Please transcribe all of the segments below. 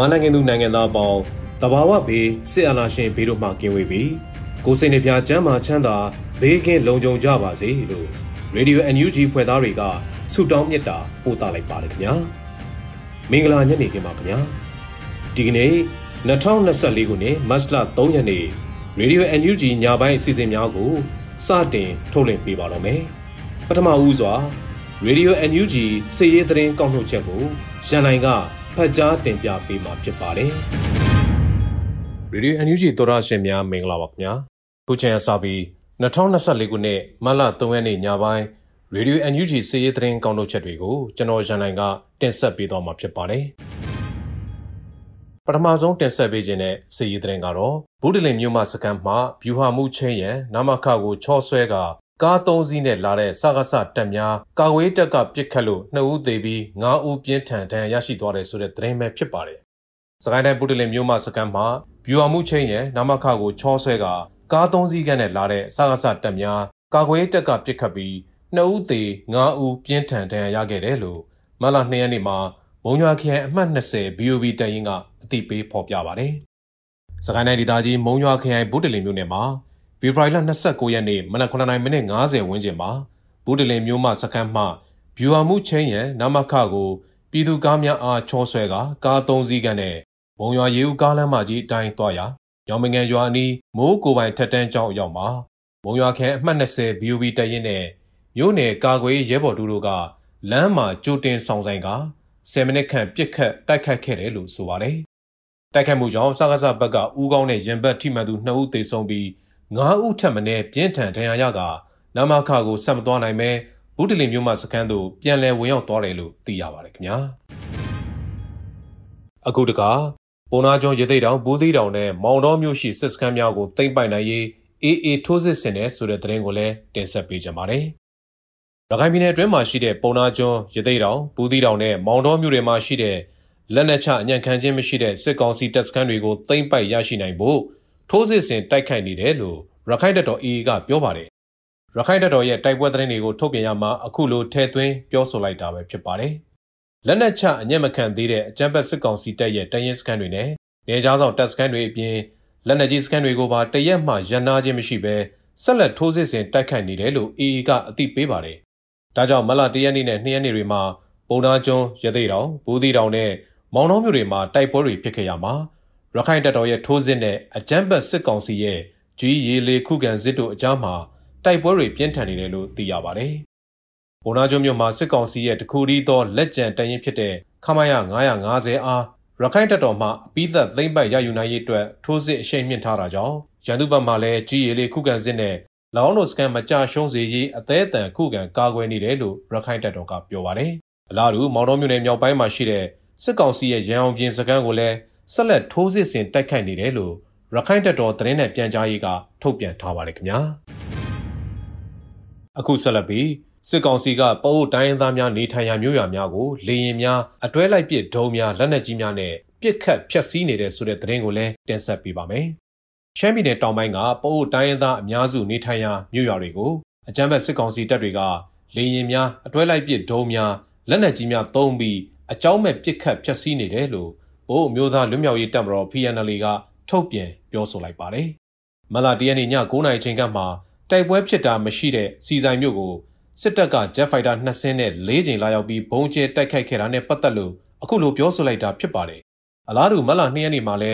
မြန်မာနိုင်ငံသူနိုင်ငံသားအပေါင်းတဘာဝဘေးစစ်အာဏာရှင်ဘေးတို့မှကင်းဝေးပြီးကိုစိတ်နှပြချမ်းသာချမ်းသာဘေးကင်းလုံခြုံကြပါစေလို့ Radio NUG ဖွဲ့သားတွေကဆုတောင်းမြတ်တာပို့သလိုက်ပါတယ်ခင်ဗျာမင်္ဂလာညနေခင်းပါခင်ဗျာဒီကနေ့2024ခုနှစ်မတ်လ3ရက်နေ့ Radio NUG ညပိုင်းအစီအစဉ်များကိုစတင်ထုတ်လွှင့်ပေးပါတော့မယ်ပထမဦးစွာ Radio NUG စည်ရေးသတင်းကောက်နှုတ်ချက်ကိုရန်နိုင်က ဖတ်ကြားတင်ပြပေးမှာဖြစ်ပါတယ်။ Radio NUG သောရရှင်များမင်္ဂလာပါခင်ဗျာ။ခုချိန်အစပြီး2024ခုနှစ်မတ်လ3ရက်နေ့ညပိုင်း Radio NUG စည်ရေးသတင်းကောက်နှုတ်ချက်တွေကိုကျွန်တော်ရန်နိုင်ကတင်ဆက်ပေးသွားမှာဖြစ်ပါတယ်။ပထမဆုံးတင်ဆက်ပေးခြင်းတဲ့စည်ရေးသတင်းကတော့ဘူးတလင်မြို့မှစကန်မှဗျူဟာမှုချင်းရန်နာမခကိုချောဆွဲက ကား၃စီးနဲ့လာတဲ့စကားဆတက်များကာဝေးတက်ကပြစ်ခတ်လို့နှစ်ဦးသေပြီး၅ဦးပြင်းထန်ဒဏ်ရာရရှိသွားတယ်ဆိုတဲ့သတင်းပဲဖြစ်ပါတယ်။စကိုင်းတိုင်းပုတလင်မြို့မှာစကန်မှာဗျူဟာမှုချင်းရဲ့နာမခကိုချောဆွဲကကား၃စီးကနဲ့လာတဲ့စကားဆတက်များကာကွယ်တက်ကပြစ်ခတ်ပြီးနှစ်ဦးသေ၅ဦးပြင်းထန်ဒဏ်ရာရခဲ့တယ်လို့မလ2ရက်နေ့မှာမုံရွာခရိုင်အမှတ်20 BOB တရင်ကအသိပေးဖော်ပြပါတယ်။စကိုင်းတိုင်းဒေသကြီးမုံရွာခရိုင်ဗုဒ္ဓလင်မြို့နယ်မှာ ဖေဖော်ဝါရီလ29ရက်နေ့မနက်9:00မိနစ်50ဝန်းကျင်မှာဘူးတလင်မြို့မှစခန်းမှဗျူဟာမှုချင်းရန်နမခကိုပြည်သူကားများအားချောဆွဲကကား၃စီးကနဲ့ဘုံရွာရေဦးကားလမ်းမကြီးအတိုင်းသွားရာရောင်မငယ်ရွာအနီးမိုးကိုပိုင်ထက်တန်းကျောင်းအရောက်မှာဘုံရွာခန့်အမှတ်20 BOB တရင်နဲ့မြို့နယ်ကာကွယ်ရဲဘော်တူတို့ကလမ်းမှာကြိုတင်ဆောင်ဆိုင်က10မိနစ်ခန့်ပြစ်ခတ်တိုက်ခတ်ခဲ့တယ်လို့ဆိုပါတယ်။တိုက်ခတ်မှုကြောင့်စကားစဘက်ကဦးကောင်းနဲ့ရင်ဘတ်ထိမှန်သူ2ဦးသေဆုံးပြီး 9ဦးထပ်မံပြင်းထန်ဒဏ်ရာရကနာမခကိုဆက်မသွားနိုင်ပဲဘူးတလင်မြို့မှစခန်းသို့ပြန်လည်ဝင်ရောက်သွားတယ်လို့သိရပါတယ်ခင်ဗျာအခုတကပုံနာကျော်ရေသိတောင်ဘူးသီးတောင်နဲ့မောင်တော်မြို့ရှိစစ်စခန်းများကိုသိမ်းပိုက်နိုင်ရေးအေးအေးထိုးစစ်ဆင်တဲ့ဆိုတဲ့သတင်းကိုလည်းတင်ဆက်ပေးကြပါမယ်ရခိုင်ပြည်နယ်အတွင်းမှာရှိတဲ့ပုံနာကျွန်းရသိတောင်ဘူးသီးတောင်နဲ့မောင်တော်မြို့တွေမှာရှိတဲ့လက်နက်ချအညံ့ခံခြင်းမရှိတဲ့စစ်ကောင်စီတပ်စခန်းတွေကိုသိမ်းပိုက်ရရှိနိုင်ဖို့ ထိုးစစ်ဆင်တိုက်ခိုက်နေတယ်လို့ရခိုင်တပ်တော် AA ကပြောပါတယ်။ရခိုင်တပ်တော်ရဲ့တိုက်ပွဲသတင်းတွေကိုထုတ်ပြန်ရမှာအခုလိုထဲသွင်းပြောဆိုလိုက်တာပဲဖြစ်ပါတယ်။လက်နက်ချအညံ့မခံသေးတဲ့အကြမ်းဖက်စစ်ကောင်စီတပ်ရဲ့တရင်စခန်းတွေနဲ့နေကြားဆောင်တပ်စခန်းတွေအပြင်လက်နက်ကြီးစခန်းတွေကိုပါတရက်မှရန်နာခြင်းမရှိဘဲဆက်လက်ထိုးစစ်ဆင်တိုက်ခိုက်နေတယ်လို့ AA ကအသိပေးပါတယ်။ဒါကြောင့်မလ၁ရက်နေ့နဲ့၂ရက်နေ့တွေမှာပုံနာကျွန်းရသေးတောင်ဘူးသီးတောင်နဲ့မောင်နှောမြို့တွေမှာတိုက်ပွဲတွေဖြစ်ခဲ့ရမှာ ရခိုင်တပ်တော်ရဲ့ထိုးစစ်နဲ့အကြမ်းဖက်စစ်ကောင်စီရဲ့ကြီးရေလေခုခံစစ်တို့အကြားမှာတိုက်ပွဲတွေပြင်းထန်နေတယ်လို့သိရပါတယ်။ဘုံနာကျွန်းမြို့မှာစစ်ကောင်စီရဲ့တခုတည်းသောလက်ကျန်တရင်ဖြစ်တဲ့ခမရ950အားရခိုင်တပ်တော်မှအပိသက်သိမ့်ပတ်ရယူနိုင်ရေးအတွက်ထိုးစစ်အရှိန်မြင့်ထားတာကြောင့်ရန်သူဘက်မှလည်းကြီးရေလေခုခံစစ်နဲ့လောင်းတို့စကန်မကြရှုံးစေရေးအသေးအတန်ခုခံကာကွယ်နေတယ်လို့ရခိုင်တပ်တော်ကပြောပါတယ်။အလားတူမောင်တော်မြို့နယ်မြောက်ပိုင်းမှာရှိတဲ့စစ်ကောင်စီရဲ့ရန်အောင်ပြင်စကန်ကိုလည်း ဆက်လက်ထိုးစစ်ဆင်တိုက်ခိုက်နေတယ်လို့ရခိုင်တပ်တော်သတင်းနဲ့ပြန်ကြားရေးကထုတ်ပြန်ထားပါတယ်ခင်ဗျာအခုဆက်လက်ပြီးစစ်ကောင်စီကပအိုးတိုင်းရင်းသားများနေထိုင်ရာမြို့ရွာများကိုလေရင်များအတွဲလိုက်ပစ်ဒုံများလက်နက်ကြီးများနဲ့ပစ်ခတ်ဖျက်ဆီးနေတဲ့ဆိုတဲ့သတင်းကိုလည်းတင်ဆက်ပေးပါမယ်ရှမ်းပြည်နယ်တောင်ပိုင်းကပအိုးတိုင်းရင်းသားအများစုနေထိုင်ရာမြို့ရွာတွေကိုအကြမ်းဖက်စစ်ကောင်စီတပ်တွေကလေရင်များအတွဲလိုက်ပစ်ဒုံများလက်နက်ကြီးများသုံးပြီးအကြောင်းမဲ့ပစ်ခတ်ဖျက်ဆီးနေတယ်လို့ ဘိုးအမျိုးသားလွတ်မြောက်ရေးတပ်မတော် PNL ကထုတ်ပြန်ပြောဆိုလိုက်ပါတယ်။မလတရနေ့ည9:00နာရီချိန်ကမှတိုက်ပွဲဖြစ်တာမရှိတဲ့စီဆိုင်မြို့ကိုစစ်တပ်က Jet Fighter 2စင်းနဲ့၄ကြိမ်လာရောက်ပြီးဘုံကျဲတိုက်ခိုက်ခဲ့တာနဲ့ပတ်သက်လို့အခုလိုပြောဆိုလိုက်တာဖြစ်ပါတယ်။အလားတူမလ2ရက်နေ့မှာလဲ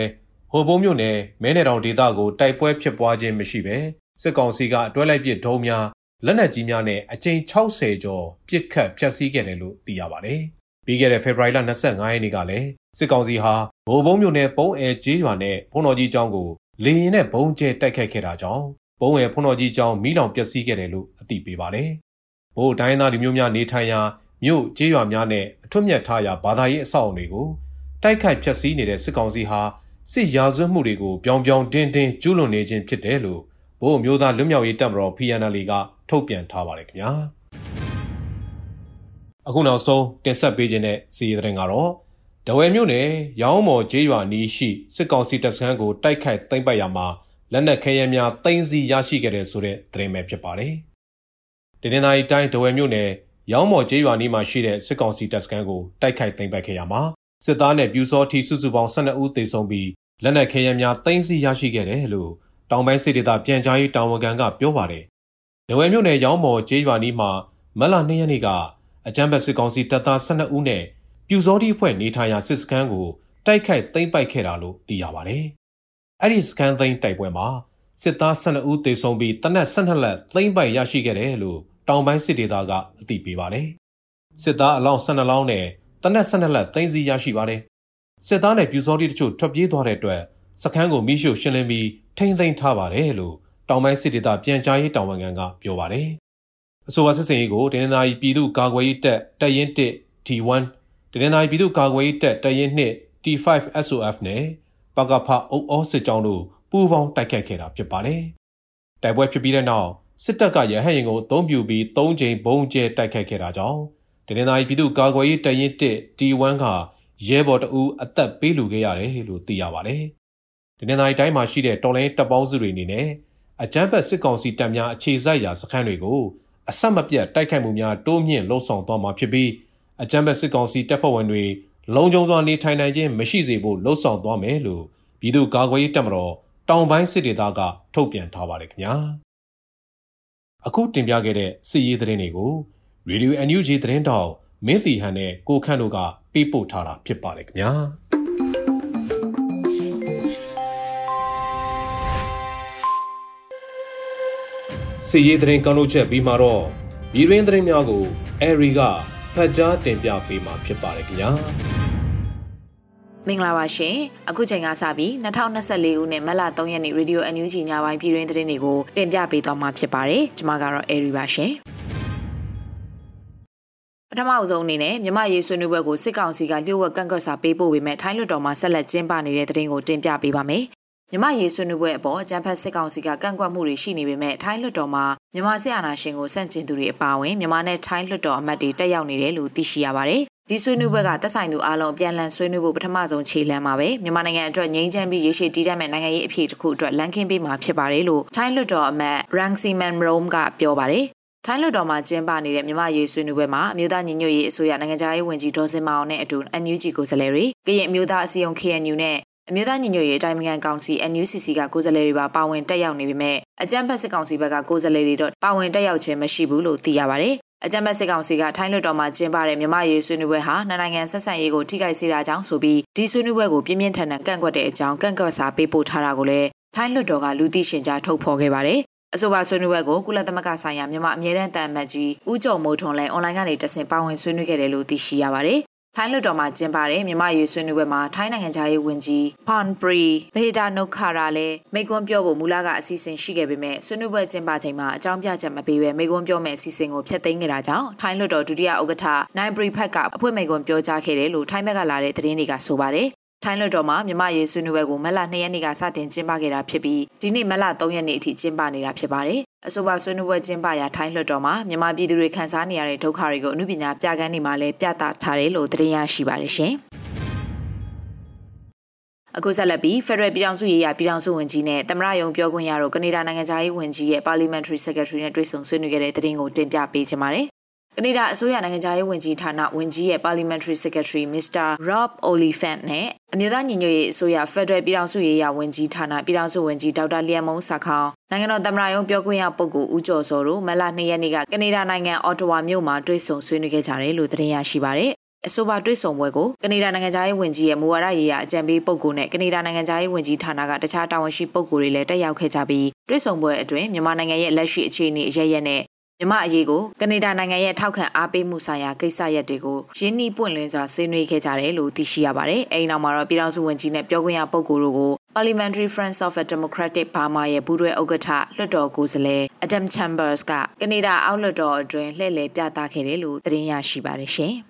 ဟိုဘုံမြို့နယ်မဲနယ်တောင်ဒေသကိုတိုက်ပွဲဖြစ်ပွားခြင်းမရှိဘဲစစ်ကောင်စီကအတွဲလိုက်ပစ်ဒုံးများလက်နက်ကြီးများနဲ့အကြိမ်60ကျော်ပစ်ခတ်ဖျက်ဆီးခဲ့တယ်လို့သိရပါတယ်။ ပြီးခဲ့တဲ့ဖေဖော်ဝါရီလ25ရက်နေ့ကလည်းစစ်ကောင်စီဟာဘိုးဘုံမြို့နယ်ပုံးအဲကျေးရွာနဲ့ဘုံတော်ကြီးကျောင်းကိုလေရင်နဲ့ဘုံကျဲတိုက်ခိုက်ခဲ့တာကြောင့်ဘုံအဲဘုံတော်ကြီးကျောင်းမိလောင်ပျက်စီးခဲ့တယ်လို့အသိပေးပါတယ်။ဘိုးတိုင်းသားလူမျိုးများနေထိုင်ရာမြို့ကျေးရွာများနဲ့အထွတ်မြတ်ထားရာဘာသာရေးအဆောက်အုံတွေကိုတိုက်ခိုက်ဖျက်ဆီးနေတဲ့စစ်ကောင်စီဟာစစ်ရာဇဝတ်မှုတွေကိုပြောင်ပြောင်တင်းတင်းကျူးလွန်နေခြင်းဖြစ်တယ်လို့ဘိုးမျိုးသားလွတ်မြောက်ရေးတပ်မတော် PNL ကထုတ်ပြန်ထားပါတယ်ခင်ဗျာ အခုနောက်ဆုံးတင်ဆက်ပေးခြင်းတဲ့စီးရီးသတင်းကတော့ဒဝဲမြို့နယ်ရောင်းမော်ကျေးရွာနီးရှိစစ်ကောင်စီတပ်စခန်းကိုတိုက်ခိုက်သိမ်းပိုက်ရမှာလက်နက်ခဲယမ်းများသိမ်းဆည်းရရှိခဲ့တဲ့ဆိုတဲ့သတင်းပဲဖြစ်ပါတယ်။တင်းနေတိုင်းတိုင်းဒဝဲမြို့နယ်ရောင်းမော်ကျေးရွာနီးမှာရှိတဲ့စစ်ကောင်စီတပ်စခန်းကိုတိုက်ခိုက်သိမ်းပိုက်ခဲ့ရမှာစစ်သားနဲ့ပြူစောထီစုစုပေါင်း12ဦးသေဆုံးပြီးလက်နက်ခဲယမ်းများသိမ်းဆည်းရရှိခဲ့တယ်လို့တောင်ပိုင်းစစ်ဒေသပြန်ကြားရေးတာဝန်ခံကပြောပါတယ်။ဒဝဲမြို့နယ်ရောင်းမော်ကျေးရွာနီးမှာမလ2ရက်နေ့က အကြမ်းဖက်စစ်ကောင်စီတပ်သား12ဦးနဲ့ပြူစောတိအဖွဲ့နေထိုင်ရာစစ်စခန်းကိုတိုက်ခိုက်သိမ်းပိုက်ခဲ့တာလို့သိရပါတယ်။အဲ့ဒီစခန်းသိမ်းတိုက်ပွဲမှာစစ်သား12ဦးသေဆုံးပြီးတနက်12လက်သိမ်းပိုက်ရရှိခဲ့တယ်လို့တောင်ပိုင်းစစ်ဒေသကအသိပေးပါတယ်။စစ်သားအလောင်း12လောင်းနဲ့တနက်12လက်သိမ်းဆည်းရရှိပါတယ်။စစ်သားနဲ့ပြူစောတိတချို့ထွက်ပြေးသွားတဲ့အတွက်စခန်းကိုမိရှုရှင်းလင်းပြီးထိမ့်သိမ်းထားပါတယ်လို့တောင်ပိုင်းစစ်ဒေသပြန်ကြားရေးတာဝန်ခံကပြောပါတယ်။ အဆိုပါစစ်စင်ရေးကိုတင်းနာရီပြည်သူ့ကာကွယ်ရေးတပ်တပ်ရင်း1 T1 တင်းနာရီပြည်သူ့ကာကွယ်ရေးတပ်တပ်ရင်း2 T5 SOF နဲ့ပကဖအုပ်အောစစ်ကြောင်းတို့ပူးပေါင်းတိုက်ခတ်ခဲ့တာဖြစ်ပါတယ်။တိုက်ပွဲဖြစ်ပြီးတဲ့နောက်စစ်တပ်ကရဟတ်ရင်ကိုအုံပြူပြီး၃ချိန်ဘုံကျဲတိုက်ခတ်ခဲ့တာကြောင့်တင်းနာရီပြည်သူ့ကာကွယ်ရေးတပ်ရင်း1 T1 ကရဲဘော်တအူးအသက်ပေးလူခဲ့ရတယ်လို့သိရပါတယ်။ဒနင်္သာရီတိုင်းမှာရှိတဲ့တော်လိုင်းတပ်ပေါင်းစုတွေအနေနဲ့အကြမ်းဖက်စစ်ကောင်စီတပ်များအခြေစိုက်ရာစခန်းတွေကို အဆက်မပြတ်တိုက်ခိုက်မှုများတိုးမြင့်လှုံ့ဆော်သွားမှာဖြစ်ပြီးအကြမ်းဖက်စစ်ကောင်စီတပ်ဖွဲ့ဝင်တွေလုံခြုံစွာနေထိုင်နိုင်ခြင်းမရှိစေဖို့လှုံ့ဆော်သွားမယ်လို့ပြည်သူ့ကာကွယ်ရေးတပ်မတော်တောင်ပိုင်းစစ်ဒေသကထုတ်ပြန်ထားပါတယ်ခင်ဗျာအခုတင်ပြခဲ့တဲ့စစ်ရေးသတင်းတွေကို Radio NUG သတင်းတောက်မင်းစီဟန်နဲ့ကိုခန့်တို့ကပေးပို့ထားတာဖြစ်ပါတယ်ခင်ဗျာ စီရေးသတင်းကောင်းလို့ချက်ပြီးမှတော့ပြည်ရင်းသတင်းများကိုအဲရီကဖတ်ကြားတင်ပြပေးမှာဖြစ်ပါတယ်ခင်ဗျာမင်္ဂလာပါရှင်အခုချိန်ကစပြီး2024ခုနှစ်မတ်လ3ရက်နေ့ Radio NUG ညပိုင်းပြည်ရင်းသတင်းတွေကိုတင်ပြပေးသွားမှာဖြစ်ပါတယ်ကျွန်မကတော့အဲရီပါရှင်ပထမအဆုံးအနေနဲ့မြမရေးဆွေးနွေးပွဲကိုစစ်ကောင်စီကလျှို့ဝှက်ကန့်ကွက်စာပေးပို့ပေမဲ့ထိုင်းလွှတ်တော်မှာဆက်လက်ကျင်းပနေတဲ့သတင်းကိုတင်ပြပေးပါမယ် မြမရေးဆွေးနွေးပွဲအပေါ်အကြံဖတ်စစ်ကောင်စီကကန့်ကွက်မှုတွေရှိနေပေမဲ့ထိုင်းလွှတ်တော်မှာမြမစစ်အာဏာရှင်ကိုဆန့်ကျင်သူတွေအပါအဝင်မြမနဲ့ထိုင်းလွှတ်တော်အမတ်တွေတက်ရောက်နေတယ်လို့သိရှိရပါတယ်။ဒီဆွေးနွေးပွဲကတက်ဆိုင်သူအားလုံးပြန်လည်ဆွေးနွေးဖို့ပထမဆုံးခြေလှမ်းပါပဲမြန်မာနိုင်ငံအတွက်ငြိမ်းချမ်းပြီးရရှိတည်တတ်မဲ့နိုင်ငံရေးအဖြစ်တစ်ခုအတွက်လမ်းခင်းပေးမှာဖြစ်ပါတယ်လို့ထိုင်းလွှတ်တော်အမတ် Rangsiman Rome ကပြောပါတယ်။ထိုင်းလွှတ်တော်မှာကျင်းပနေတဲ့မြမရေးဆွေးနွေးပွဲမှာအမျိုးသားညီညွတ်ရေးအစိုးရနိုင်ငံခြားရေးဝန်ကြီးဒေါ်စင်မောင်နဲ့အတူ NUG ကိုယ်စားလှယ်တွေကရင်အမျိုးသားအစည်းအရုံး KNU နဲ့ အမျိုးသားညီညွတ်ရေးအတိုင်းအမြန်ကောင်စီ NUCC ကကိုယ်စားလှယ်တွေပါပါဝင်တက်ရောက်နေပေမဲ့အကြမ်းဖက်စစ်ကောင်စီဘက်ကကိုယ်စားလှယ်တွေတော့ပါဝင်တက်ရောက်ခြင်းမရှိဘူးလို့သိရပါတယ်။အကြမ်းဖက်စစ်ကောင်စီကထိုင်းလွှတ်တော်မှာကျင်းပတဲ့မြမရေးဆွေးနွေးပွဲဟာနိုင်ငံဆက်ဆံရေးကိုထိခိုက်စေတာကြောင့်ဆိုပြီးဒီဆွေးနွေးပွဲကိုပြင်းပြင်းထန်ထန်ကန့်ကွက်တဲ့အကြောင်းကန့်ကွက်စာပေးပို့ထားတာကိုလည်းထိုင်းလွှတ်တော်ကလူသိရှင်ကြားထုတ်ဖော်ခဲ့ပါတယ်။အဆိုပါဆွေးနွေးပွဲကိုကုလသမဂ္ဂဆိုင်ရာမြန်မာအမြဲတမ်းတန်အမတ်ကြီးဦးကျော်မိုးထွန်းလည်းအွန်လိုင်းကနေတဆင့်ပါဝင်ဆွေးနွေးခဲ့တယ်လို့သိရှိရပါတယ် ထိုင်းလွှတ်တော်မှာကျင်းပတဲ့မြမရေးဆွေးနွေးပွဲမှာထိုင်းနိုင်ငံသားရေးဝန်ကြီးဖန်ပရီဗေဒါနုခါရာလည်းမိကွန်းပြောဖို့မူလကအစီအစဉ်ရှိခဲ့ပေမဲ့ဆွေးနွေးပွဲကျင်းပချိန်မှာအကြောင်းပြချက်မပေးဘဲမိကွန်းပြောမဲ့အစီအစဉ်ကိုဖျက်သိမ်းခဲ့တာကြောင့်ထိုင်းလွှတ်တော်ဒုတိယဥက္ကဋ္ဌနိုင်ပရီဖက်ကအဖွင့်မိကွန်းပြောကြားခဲ့တယ်လို့ထိုင်းဘက်ကလာတဲ့သတင်းတွေကဆိုပါတယ် ထိုင်းလွှတ်တော်မှာမြမရေးဆွေးနွေးပွဲကိုမလ2ရက်နေ့ကစတင်ကျင်းပခဲ့တာဖြစ်ပြီးဒီနေ့မလ3ရက်နေ့အထိကျင်းပနေတာဖြစ်ပါတယ်။အဆိုပါဆွေးနွေးပွဲကျင်းပရာထိုင်းလွှတ်တော်မှာမြမပြည်သူတွေခံစားနေရတဲ့ဒုက္ခတွေကိုအမှုပညာပြကန်းနေမှာလည်းပြသထားတယ်လို့သတင်းရရှိပါတယ်ရှင်။အခုဆက်လက်ပြီး Federal ပြည်ထောင်စုရေးရာပြည်ထောင်စုဝန်ကြီးနဲ့သမရယုံပြောခွင့်ရတို့ကနေဒါနိုင်ငံသားရေးဝန်ကြီးရဲ့ Parliamentary Secretary နဲ့တွေ့ဆုံဆွေးနွေးခဲ့တဲ့သတင်းကိုတင်ပြပေးချင်ပါတယ်။ ကနေဒါအစိုးရနိုင်ငံခြားရေးဝန်ကြီးဌာနဝန်ကြီးရဲ့ Parliamentary Secretary Mr. Rob Oliphant နဲ့အမျိုးသားညီညွတ်ရေးအစိုးရ Federal ပြည်ထောင်စုရေးရာဝန်ကြီးဌာနပြည်ထောင်စုဝန်ကြီးဒေါက်တာလျံမုံစာခေါင်နိုင်ငံတော်သမ္မတရုံးပြောခွင့်ရပုဂ္ဂိုလ်ဦးကျော်စောတို့မလ2ရက်နေ့ကကနေဒါနိုင်ငံအော်တဝါမြို့မှာတွေ့ဆုံဆွေးနွေးခဲ့ကြတယ်လို့သတင်းရရှိပါတယ်အဆိုပါတွေ့ဆုံပွဲကိုကနေဒါနိုင်ငံသားရေးဝန်ကြီးရဲ့မူဝါဒရေးရာအကြံပေးပုဂ္ဂိုလ်နဲ့ကနေဒါနိုင်ငံသားရေးဝန်ကြီးဌာနကတခြားတာဝန်ရှိပုဂ္ဂိုလ်တွေလည်းတက်ရောက်ခဲ့ကြပြီးတွေ့ဆုံပွဲအတွင်းမြန်မာနိုင်ငံရဲ့လက်ရှိအခြေအနေအရရက်နဲ့ မြမအရေးကိုကနေဒါနိုင်ငံရဲ့ထောက်ခံအားပေးမှုဆိုင်ရာကိစ္စရပ်တွေကိုရင်းနှီးပွင့်လင်းစွာဆွေးနွေးခဲ့ကြတယ်လို့သိရှိရပါတယ်။အဲဒီနောက်မှာတော့ပြည်ထောင်စုဝန်ကြီးနဲ့ပြောခွင့်ရပုဂ္ဂိုလ်တို့ကို Parliamentary Friends of a Democratic Burma ရဲ့ပူးတွဲဥက္ကဋ္ဌလွှတ်တော်ကိုယ်စားလှယ် Adam Chambers ကကနေဒါအောက်လွှတ်တော်အတွင်းလှည့်လည်ပြသခဲ့တယ်လို့သတင်းရရှိပါတယ်ရှင်။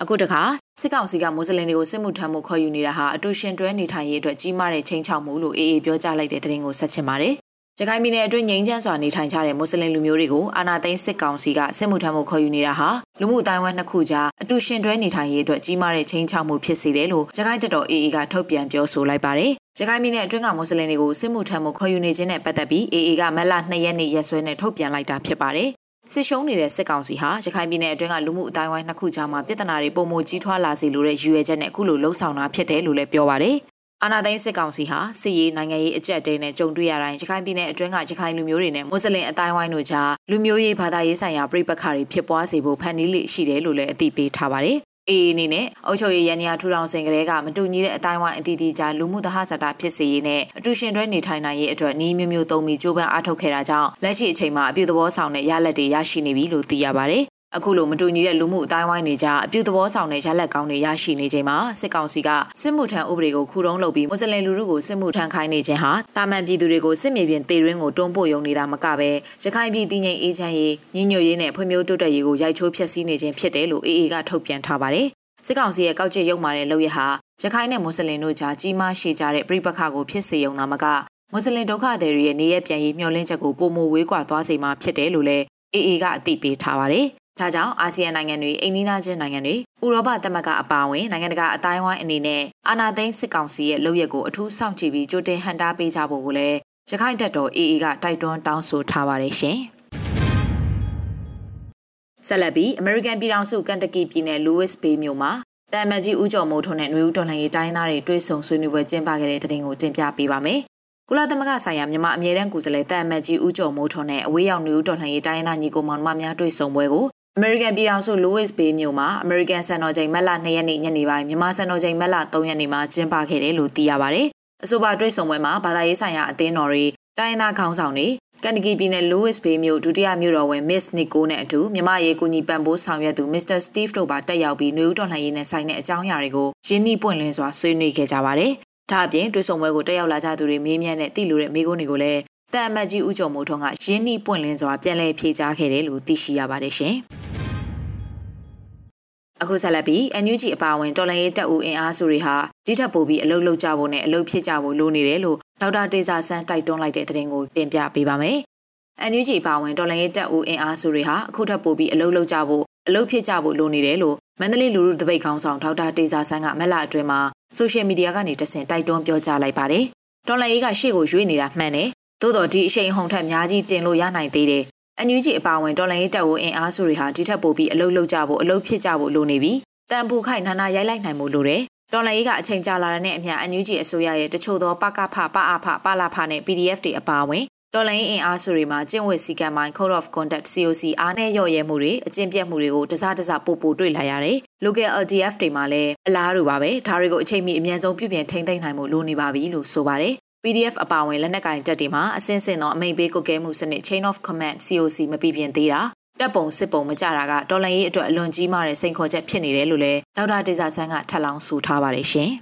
အခုတခါစစ်ကောင်စီကမွတ်စလင်တွေကိုစစ်မှုထမ်းမှုခေါ်ယူနေတာဟာအတူရှင်တွဲနေထိုင်ရေးအတွက်ကြီးမားတဲ့ချိန်ချောက်မှုလို့အေးအေးပြောကြားလိုက်တဲ့သတင်းကိုဆက်ချင်ပါတယ်။ ရခိုင်ပြည်နယ်အတွင်းငြိမ်းချမ်းစွာနေထိုင်ကြတဲ့မွတ်စလင်လူမျိုးတွေကိုအာဏာသိမ်းစစ်ကောင်စီကစစ်မှုထမ်းမှုခေါ်ယူနေတာဟာလူမှုအတိုင်းအဝန်းနှစ်ခုကြားအတူရှင်တွဲနေထိုင်ရေးအတွက်ကြီးမားတဲ့ချိန်ချောက်မှုဖြစ်စေတယ်လို့ရခိုင်တပ်တော်အေးအေးကထုတ်ပြန်ပြောဆိုလိုက်ပါတယ်။ရခိုင်ပြည်နယ်အတွင်းကမွတ်စလင်တွေကိုစစ်မှုထမ်းမှုခေါ်ယူနေခြင်းနဲ့ပတ်သက်ပြီးအေးအေးကမက်လ2ရက်နေ့ရက်စွဲနဲ့ထုတ်ပြန်လိုက်တာဖြစ်ပါတယ်စစ်ရှုံးနေတဲ့စစ်ကောင်စီဟာရခိုင်ပြည်နယ်အတွင်းကလူမှုအတိုင်းဝိုင်းနှစ်ခုကြားမှာပြည်ထနာတွေပုံမကြီးထွားလာစေလိုတဲ့ရည်ရွယ်ချက်နဲ့အခုလိုလှုံ့ဆော်တာဖြစ်တယ်လို့လည်းပြောပါတယ်။ အာနာသိန်းစစ်ကောင်စီဟာစစ်ရေးနိုင်ငံရေးအကြက်တဲနဲ့ကြုံတွေ့ရတိုင်းရခိုင်ပြည်နယ်အတွင်းကရခိုင်လူမျိုးတွေနဲ့မွတ်စလင်အတိုင်းဝိုင်းတို့ကြားလူမျိုးရေးဘာသာရေးဆိုင်ရာပြိပခါတွေဖြစ်ပွားစေဖို့ဖန်တီးလိရှိတယ်လို့လည်းအသိပေးထားပါတယ်အေးအနေနဲ့အုပ်ချုပ်ရေးရန်ရာထူထောင်စဉ်ကလေးကမတူညီတဲ့အတိုင်းဝိုင်းအတီးတီးကြားလူမှုသဟဇာတာဖြစ်စေရေးနဲ့အတူရှင်တွဲနေထိုင်နိုင်ရေးအတွက်နှီးမျိုးမျိုးသုံးပြီးကြိုးပမ်းအားထုတ်ခဲ့တာကြောင့်လက်ရှိအချိန်မှာအပြုသဘောဆောင်တဲ့ရလဒ်တွေရရှိနေပြီလို့သိရပါတယ် အခုလိုမတူညီတဲ့လူမှုအတိုင်းဝိုင်းတွေကြားအပြုသဘောဆောင်တဲ့ရလက်ကောင်းတွေရရှိနေချိန်မှာစစ်ကောင်စီကစစ်မှုထမ်းဥပဒေကိုခုတုံးလုပ်ပြီးမွတ်စလင်လူထုကိုစစ်မှုထမ်းခိုင်းနေခြင်းဟာတာမန်ပြည်သူတွေကိုစစ်မြေပြင်တေရင်းကိုတွန်းပို့ယုံနေတာမကပဲရခိုင်ပြည်တည်ငြိမ်အေးချမ်းရေးညီညွတ်ရေးနဲ့ဖွံ့ဖြိုးတိုးတက်ရေးကိုရိုက်ချိုးဖျက်ဆီးနေခြင်းဖြစ်တယ်လို့အေအေကထုတ်ပြန်ထားပါတယ်စစ်ကောင်စီရဲ့ကောက်ချက်ရုပ်မာတဲ့လုပ်ရဟာရခိုင်နဲ့မွတ်စလင်တို့ကြားကြီးမားရှည်ကြတဲ့ပြိပခါကိုဖြစ်စေုံသာမကမွတ်စလင်ဒုက္ခသည်တွေရဲ့နေရပြန်ရေးမျှော်လင့်ချက်ကိုပုံမဝေးကွာသွားစေမှာဖြစ်တယ်လို့လည်းအေအေကအသိပေးထားပါတယ်။ ။ဒါကြောင့်အာဆီယံနိုင်ငံတွေအိမ်နီးချင်းနိုင်ငံတွေဥရောပသမဂ္ဂအပါအဝင်နိုင်ငံတကာအတိုင်းအဝိုင်းအနေနဲ့အာဏာသိမ်းစစ်ကောင်စီရဲ့လုပ်ရက်ကိုအထူးစောင့်ကြည့်ပြီးကြိုတင်ဟန်တားပေးကြဖို့ကိုလည်းရခိုင်တပ်တော် AA ကတိုက်တွန်းတောင်းဆိုထားပါတယ်ရှင်။ဆက်လက်ပြီးအမေရိကန်ပြည်ထောင်စုကန်တကီပြည်နယ်လူးဝစ်ဘေးမြို့မှာတာမန်ကြီးဦးကျော်မိုးထွန်းနဲ့နှွေဦးတော်လှန်ရေးတိုင်းသားတွေတွေ့ဆုံဆွေးနွေးပွဲကျင်းပခဲ့တဲ့တဲ့တင်ကိုတင်ပြပေးပါမယ်။ကုလသမဂ္ဂဆိုင်ရာမြန်မာအမြဲတမ်းကိုယ်စားလှယ်တာမန်ကြီးဦးကျော်မိုးထွန်းနဲ့အဝေးရောက်နှွေဦးတော်လှန်ရေးတိုင်းသားညီကိုမောင်နှမများတွေ့ဆုံပွဲကို အမေရိကန်ပြည်ထောင်စုလူးဝစ်ဘေးမြို့မှာအမေရိကန်စံတော်ချိန်မက်လ2ရက်နေ့ညနေပိုင်းမြန်မာစံတော်ချိန်မက်လ3ရက်နေ့မှာကျင်းပခဲ့တယ်လို့သိရပါဗျ။အဆိုပါတွေ့ဆုံပွဲမှာဘာသာရေးဆိုင်ရာအသင်းတော်တွေတိုင်းသားခေါင်းဆောင်တွေကန်တကီပြည်နယ်လူးဝစ်ဘေးမြို့ဒုတိယမြို့တော်ဝင် Miss Nico နဲ့အတူမြမရေးကူညီပံ့ပိုးဆောင်ရွက်သူ Mr. Steve တို့ပါတက်ရောက်ပြီးနှွေဦးတော်လှန်ရေးနဲ့ဆိုင်တဲ့အကြောင်းအရာတွေကိုရင်းနှီးပွင့်လင်းစွာဆွေးနွေးခဲ့ကြပါတယ်။ဒါအပြင်တွေ့ဆုံပွဲကိုတက်ရောက်လာကြသူတွေမေးမြန်းတဲ့တိလူတဲ့မိကုန်းတွေကိုလည်းတန်အမတ်ကြီးဦးကျော်မိုးထွန်းကရင်းနှီးပွင့်လင်းစွာပြန်လည်ဖြေကြားခဲ့တယ်လို့သိရှိရပါတယ်ရှင်။ အခုဆက်လက်ပြီး NUG အပါအဝင်တော်လှန်ရေးတပ်ဦးအင်အားစုတွေဟာတိထပ်ပို့ပြီးအလုပ်လုပ်ကြဖို့နဲ့အလုပ်ဖြစ်ကြဖို့လိုနေတယ်လို့ဒေါက်တာတေဇာဆန်းတိုက်တွန်းလိုက်တဲ့သတင်းကိုတင်ပြပေးပါမယ်။ NUG ပါဝင်တော်လှန်ရေးတပ်ဦးအင်အားစုတွေဟာအခုထပ်ပို့ပြီးအလုပ်လုပ်ကြဖို့အလုပ်ဖြစ်ကြဖို့လိုနေတယ်လို့မန္တလေးလူလူတပိတ်ခေါင်းဆောင်ဒေါက်တာတေဇာဆန်းကမက်လာအတွင်းမှာဆိုရှယ်မီဒီယာကနေတဆင့်တိုက်တွန်းပြောကြားလိုက်ပါတယ်။တော်လှန်ရေးကရှေ့ကိုရွေ့နေတာမှန်တယ်။သို့တော်ဒီအရှိန်ဟုန်ထက်များကြီးတင်လို့ရနိုင်သေးတယ်။ NUG အပါဝင်တော်လှန်ရေးတပ်ဦးအင်အားစုတွေဟာဒီထက်ပိုပြီးအလုပ်လုပ်ကြဖို့အလုပ်ဖြစ်ကြဖို့လိုနေပြီ။တန်ပူခိုင်နာနာရိုက်လိုက်နိုင်မှုလိုတယ်တော်လိုင်းကအချိန်ကြာလာတဲ့အမျှအန်ယူဂျီအစိုးရရဲ့တချို့သောပကဖပအဖပလာဖနဲ့ PDF တွေအပါအဝင်တော်လိုင်းအင်အားစုတွေမှာကျင့်ဝတ်စည်းကမ်းပိုင်း Code of Conduct COC အားနဲ့ရော့ရဲမှုတွေအကျင့်ပြတ်မှုတွေကိုတစားတစားပို့ပို့တွေ့လာရတယ်။ Local LDF တွေမှာလည်းအလားတူပါပဲ။ဒါတွေကိုအချိန်မီအမြန်ဆုံးပြုပြင်ထိန်းသိမ်းနိုင်မှုလိုနေပါပြီလို့ဆိုပါတယ်။ PDF အပါအဝင်လက်နက်ကင်တပ်တွေမှာအစင်းစင်သောအမိန့်ပေးကုတ်ကဲမှုစနစ် Chain of Command COC မပြပြင်းသေးတာတပ်ပုံစစ်ပုံမကြတာကတော်လန်ရေးအတွက်အလွန်ကြီးမားတဲ့စိန်ခေါ်ချက်ဖြစ်နေတယ်လို့လည်းဒေါက်တာဒေဇာဆန်းကထပ်လောင်းဆိုထားပါတယ်ရှင်။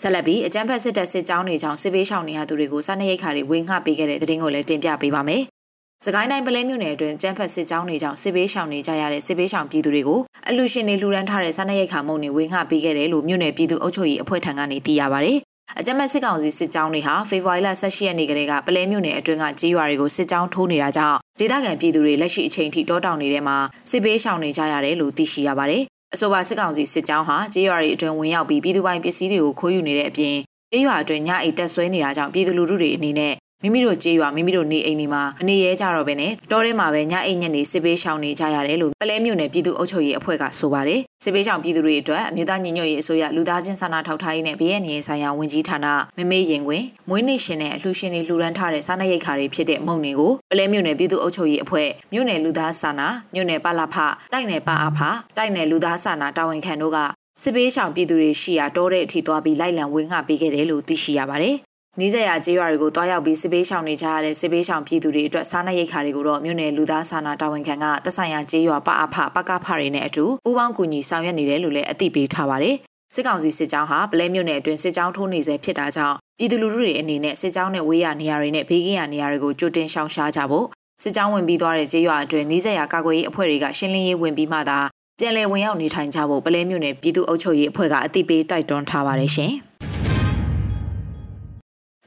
ဆက်လက်ပြီးအကြံဖက်စစ်တပ်စစ်ကြောင်းတွေကြောင့်စစ်ပေးရှောင်နေရသူတွေကိုစားနပ်ရိက္ခာတွေဝေငှပေးခဲ့တဲ့တဲ့တင်ကိုလည်းတင်ပြပေးပါမယ်။စကိုင်းတိုင်းပလဲမြို့နယ်အတွင်းကျန်းဖက်စစ်ကြောင်းတွေကြောင့်စစ်ပေးရှောင်နေကြရတဲ့စစ်ပေးရှောင်ပြည်သူတွေကိုအလူရှင်တွေလှူဒန်းထားတဲ့စားနပ်ရိက္ခာမုံတွေဝေငှပေးခဲ့တယ်လို့မြို့နယ်ပြည်သူ့အုပ်ချုပ်ရေးအဖွဲ့ထံကနေသိရပါဗျ။ အကြမ်းဖက်စစ်ကောင်စီစစ်ကြောင်းတွေဟာဖေဖော်ဝါရီလ18ရက်နေ့ကလေးကပလဲမြို့နယ်အတွင်းကကြေးရွာတွေကိုစစ်ကြောင်းထိုးနေတာကြောင့်ဒေသခံပြည်သူတွေလက်ရှိအချိန်ထိတောတောင်နေတဲ့မှာစစ်ပေးရှောင်နေကြရတယ်လို့သိရှိရပါတယ်။အဆိုပါစစ်ကောင်စီစစ်ကြောင်းဟာကြေးရွာတွေအတွင်းဝင်ရောက်ပြီးပြည်သူပိုင်ပစ္စည်းတွေကိုခိုးယူနေတဲ့အပြင်ကြေးရွာအတွင်းညအိတ်တက်ဆွဲနေတာကြောင့်ပြည်သူလူထုတွေအနေနဲ့ မိမိတို့ကြေးရွာမိမိတို့နေအိမ်တွေမှာအနေရဲကြတော့ပဲနဲ့တောထဲမှာပဲညအိမ်ညက်နေစစ်ပေးရှောင်နေကြရတယ်လို့ပလဲမြို့နယ်ပြည်သူ့အုပ်ချုပ်ရေးအဖွဲ့ကဆိုပါတယ်စစ်ပေးရှောင်ပြည်သူတွေအတွက်အမျိုးသားညီညွတ်ရေးအစိုးရလူသားချင်းစာနာထောက်ထားရေးနဲ့ BNN ဆိုင်ရာဝန်ကြီးဌာနမမေးရင်ခွင်မွေးနေ့ရှင်နဲ့အလှူရှင်တွေလှူဒန်းထားတဲ့စားနပ်ရိက္ခာတွေဖြစ်တဲ့မုံတွေကိုပလဲမြို့နယ်ပြည်သူ့အုပ်ချုပ်ရေးအဖွဲ့မြို့နယ်လူသားစာနာမြို့နယ်ပလဖတိုက်နယ်ပအဖတိုက်နယ်လူသားစာနာတာဝန်ခံတို့ကစစ်ပေးရှောင်ပြည်သူတွေရှိရာတောတဲ့အထိသွားပြီးလိုက်လံဝင်းငှပေးခဲ့တယ်လို့သိရှိရပါတယ် နီးစပ်ရာကျေးရွာတွေကိုတွားရောက်ပြီးစစ်ပေးရှောင်နေကြရတဲ့စစ်ပေးရှောင်ပြည်သူတွေအတွက်စားနပ်ရိက္ခာတွေကိုတော့မြို့နယ်လူသားစာနာတာဝန်ခံကသက်ဆိုင်ရာကျေးရွာပအဖပကဖတွေနဲ့အတူပူးပေါင်းကူညီဆောင်ရွက်နေတယ်လို့လည်းအသိပေးထားပါတယ်။စစ်ကောင်စီစစ်ကြောင်းဟာပလဲမြို့နယ်အတွင်းစစ်ကြောင်းထိုးနေဆဲဖြစ်တာကြောင့်ပြည်သူလူထုတွေအနေနဲ့စစ်ကြောင်းနဲ့ဝေးရနေရာတွေနဲ့ဘေးကင်းရာနေရာတွေကိုကြိုတင်ရှောင်ရှားကြဖို့စစ်ကြောင်းဝင်ပြီးသွားတဲ့ကျေးရွာအတွင်းနီးစပ်ရာကာကွယ်ရေးအဖွဲ့တွေကရှင်းလင်းရေးဝင်ပြီးမှသာပြန်လည်ဝင်ရောက်နေထိုင်ကြဖို့ပလဲမြို့နယ်ပြည်သူ့အုပ်ချုပ်ရေးအဖွဲ့ကအသိပေးတိုက်တွန်းထားပါတယ်ရှင်။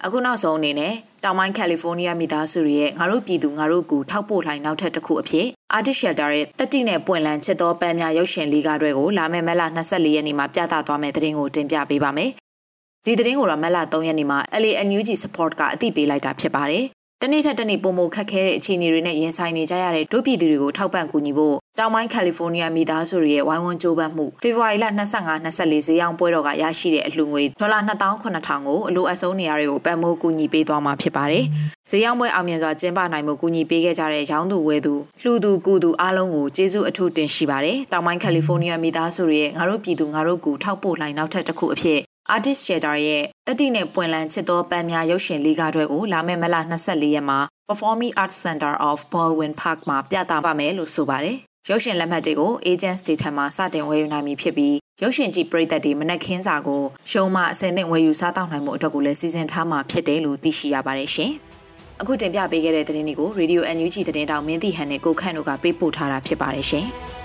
အခုနောက်ဆုံးအနေနဲ့တောင်ပိုင်းကယ်လီဖိုးနီးယားမိသားစုတွေရဲ့ငါတို့ပြည်သူငါတို့ကူထောက်ပို့လှိုင်းနောက်ထပ်တစ်ခုအဖြစ် Artist Shelter ရဲ့တက်တိနဲ့ပွင့်လန်းချစ်သောပန်းများရုပ်ရှင်လီဂါတွေကိုလာမယ့်မက်လ24ရက်နေ့မှာပြသသွားမယ့်သတင်းကိုတင်ပြပေးပါမယ်။ဒီသတင်းကိုတော့မက်လ3ရက်နေ့မှာ LANUG Support ကအသိပေးလိုက်တာဖြစ်ပါတယ်။ တနေ့ထက်တနေ့ပုံမခက်ခဲတဲ့အခြေအနေတွေနဲ့ရင်ဆိုင်နေကြရတဲ့ဒုပြည်သူတွေကိုထောက်ပံ့ကူညီဖို့တောင်ပိုင်းကယ်လီဖိုးနီးယားမိသားစုတွေရဲ့ဝိုင်းဝန်းကြိုးပမ်းမှုဖေဖော်ဝါရီလ25-24ဈေးရောင်းပွဲတော်ကရရှိတဲ့အလှူငွေဒေါ်လာ2800ကိုအလိုအဆုံးနေရာတွေကိုပံ့ပိုးကူညီပေးသွားမှာဖြစ်ပါတယ်။ဈေးရောင်းပွဲအောင်မြင်စွာကျင်းပနိုင်မှုကူညီပေးခဲ့ကြတဲ့ရောင်းသူဝယ်သူလှူသူကူသူအားလုံးကိုကျေးဇူးအထူးတင်ရှိပါတယ်။တောင်ပိုင်းကယ်လီဖိုးနီးယားမိသားစုတွေရဲ့ငါတို့ပြည်သူငါတို့ကူထောက်ပို့လှိုင်းနောက်ထပ်တစ်ခုအဖြစ် Artist Shelter ရဲ့ တတိနဲ့ပွင့်လန်းချစ်သောပန်းများရုပ်ရှင်လေးကားတွေကိုလာမယ့်မလ24ရက်မှာ Performing Arts Center of Baldwin Park မှာပြသပါမယ်လို့ဆိုပါတယ်။ရုပ်ရှင်လက်မှတ်တွေကို agents တွေထံမှစတင်ဝယ်ယူနိုင်ပြီဖြစ်ပြီးရုပ်ရှင်ကြည့်ပရိသတ်တွေမနက်ခင်းစာကိုရှုံးမှအစင်သင့်ဝယ်ယူစားတောက်နိုင်မှုအတွက်ကိုလည်းစီစဉ်ထားမှာဖြစ်တယ်လို့သိရှိရပါတယ်ရှင်။အခုတင်ပြပေးခဲ့တဲ့သတင်းတွေကို Radio NUG သတင်းတောင်မင်းတီဟန်နဲ့ကိုခန့်တို့ကပေးပို့ထားတာဖြစ်ပါတယ်ရှင်။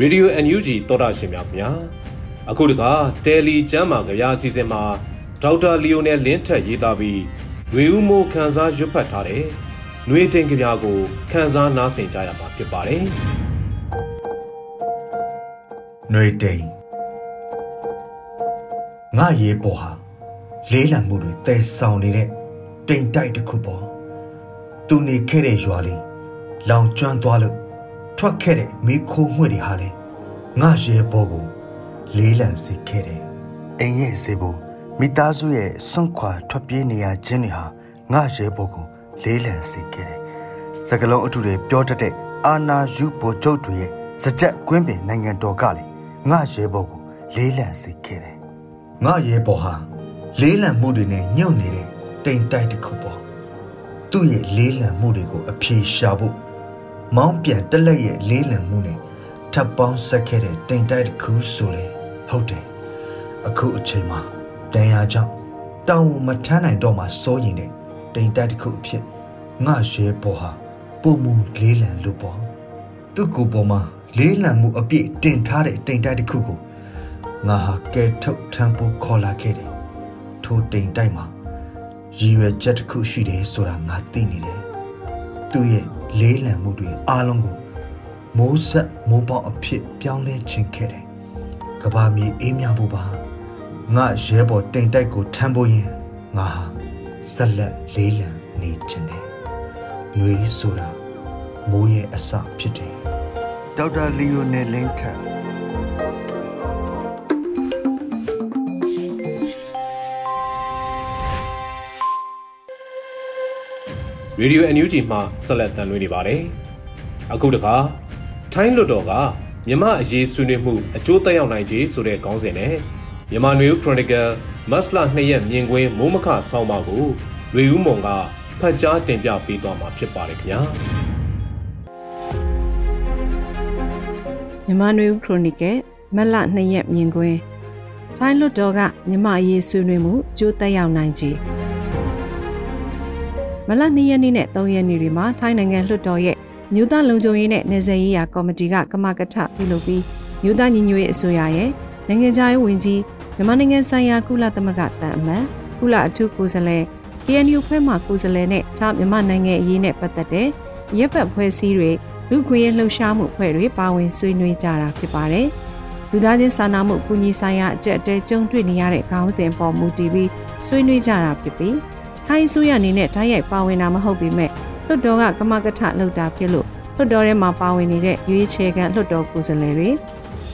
Radio NUG သောတာရှင်များခင်ဗျာအခုတခါတယ်လီကျမ်းမာကြရာအစီအစဉ်မှာဒေါက်တာလီယိုနယ်လင်းထက်ရေးသားပြီးຫນွေဦးမိုးခန်းစားရွတ်ဖတ်ထားတဲ့ຫນွေတင်ကြပြကိုခန်းစားနားဆင်ကြရမှာဖြစ်ပါတယ်ຫນွေတိန်ငါရေပေါ်ဟာလေးလံမှုတွေတဲဆောင်နေတဲ့တိမ်တိုက်တစ်ခုပေါ်သူနေခဲ့တဲ့ရွာလေးလောင်ကျွမ်းသွားလို့ ထွက်ခဲ့တဲ့မိခိုးမှွေတွေဟာလေငါရဲဘောကိုလေးလံစေခဲ့တယ်အိမ်ရဲ့စေဖို့မိသားစုရဲ့စွန့်ခွာထွက်ပြေးနေရခြင်းတွေဟာငါရဲဘောကိုလေးလံစေခဲ့တယ်စကလုံးအထုတွေပြောတတ်တဲ့အာနာယူဘိုကျုပ်တွေရဲ့စကြက်ကွင်းပင်နိုင်ငံတော်ကလေငါရဲဘောကိုလေးလံစေခဲ့တယ်ငါရဲဘောဟာလေးလံမှုတွေနဲ့ညှို့နေတဲ့တိမ်တိုက်တစ်ခုပေါ့သူ့ရဲ့လေးလံမှုတွေကိုအပြေရှာဖို့ မောင်းပြန်တက်လက်ရဲ့လေးလံမှုနဲ့ထပ်ပေါင်းဆက်ခဲ့တဲ့တိမ်တိုက်တစ်ခုဆိုလေဟုတ်တယ်အခုအချိန်မှာတန်ရာကြောင့်တောင်မထမ်းနိုင်တော့မှစိုးရင်တဲ့တိမ်တိုက်တစ်ခုအဖြစ်ငါရဲပေါ်ဟာပုံမူလေးလံလို့ပေါ့သူ့ကိုယ်ပေါ်မှာလေးလံမှုအပြည့်တင်ထားတဲ့တိမ်တိုက်တစ်ခုကိုငါဟာကဲထုတ်ထမ်းဖို့ခေါ်လာခဲ့တယ်ထိုတိမ်တိုက်မှာရည်ရွယ်ချက်တစ်ခုရှိတယ်ဆိုတာငါသိနေတယ်သူ့ရဲ့ လေးလံမှုတွေအားလုံးကိုမိုးဆက်မိုးပေါက်အဖြစ်ပြောင်းလဲခြင်းခဲ့တယ်။ကဘာမြေအေးမြဖို့ပါငါရဲဘော်တိမ်တိုက်ကိုထမ်းဖို့ရင်ငါဟာဆက်လက်လေးလံနေခြင်းတယ်။နှွေးဆိုတာမိုးရဲ့အစဖြစ်တယ်။ဒေါက်တာလီယိုနယ်လင်းထန် Radio NUG မှဆက်လက်တန်လွှင့်နေပါတယ်အခုတခါထိုင်းလွတ်တော်ကမြမအရေးဆွေးနွေးမှုအကျိုးသက်ရောက်နိုင်ခြင်းဆိုတဲ့ခေါင်းစဉ်နဲ့မြန်မာနွေဦး Chronicle မတ်လ2ရက်မြင်ကွင်းမိုးမခဆောင်းပါကိုရွေဦးမွန်ကဖတ်ကြားတင်ပြပေးသွားမှာဖြစ်ပါတယ်ခင်ဗျာမြန်မာနွေဦး Chronicle မတ်လ2ရက်မြင်ကွင်းထိုင်းလွတ်တော်ကမြမအရေးဆွေးနွေးမှုအကျိုးသက်ရောက်နိုင်ခြင်း မလ2ရက်နေ့နဲ့3ရက်နေ့တွေမှာထိုင်းနိုင်ငံလွှတ်တော်ရဲ့မြို့သားလုံခြုံရေးနဲ့နေဆက်ရေးရာကော်မတီကကမကထပြုလုပ်ပြီးမြို့သားညီညွတ်ရေးအစိုးရရဲ့နိုင်ငံခြားရေးဝန်ကြီးမြန်မာနိုင်ငံဆိုင်ရာကုလသမဂ္ဂတန်အမတ်ကုလအထူးကိုယ်စားလှယ် KNU ဖွဲ့မှကိုယ်စားလှယ်နဲ့ခြားမြန်မာနိုင်ငံအရေးနဲ့ပတ်သက်တဲ့ရပ်ပတ်ဖွဲ့စည်းတွေလူခွင့်ရလှုပ်ရှားမှုဖွဲ့တွေပါဝင်ဆွေးနွေးကြတာဖြစ်ပါတယ်။လူသားချင်းစာနာမှုကူညီဆိုင်ရာအကြက်တဲကြုံတွေ့နေရတဲ့ခေါင်းစဉ်ပေါ်မူတည်ပြီးဆွေးနွေးကြတာဖြစ်ပြီး ထိုင်းဆိုရအနေနဲ့ဓာတ်ရိုက်ပါဝင်တာမဟုတ်ပေမဲ့လွှတ်တော်ကကမကထလှုပ်တာဖြစ်လို့လွှတ်တော်ထဲမှာပါဝင်နေတဲ့ရွေးချယ်ခံလွှတ်တော်ကိုယ်စားလှယ်တွေ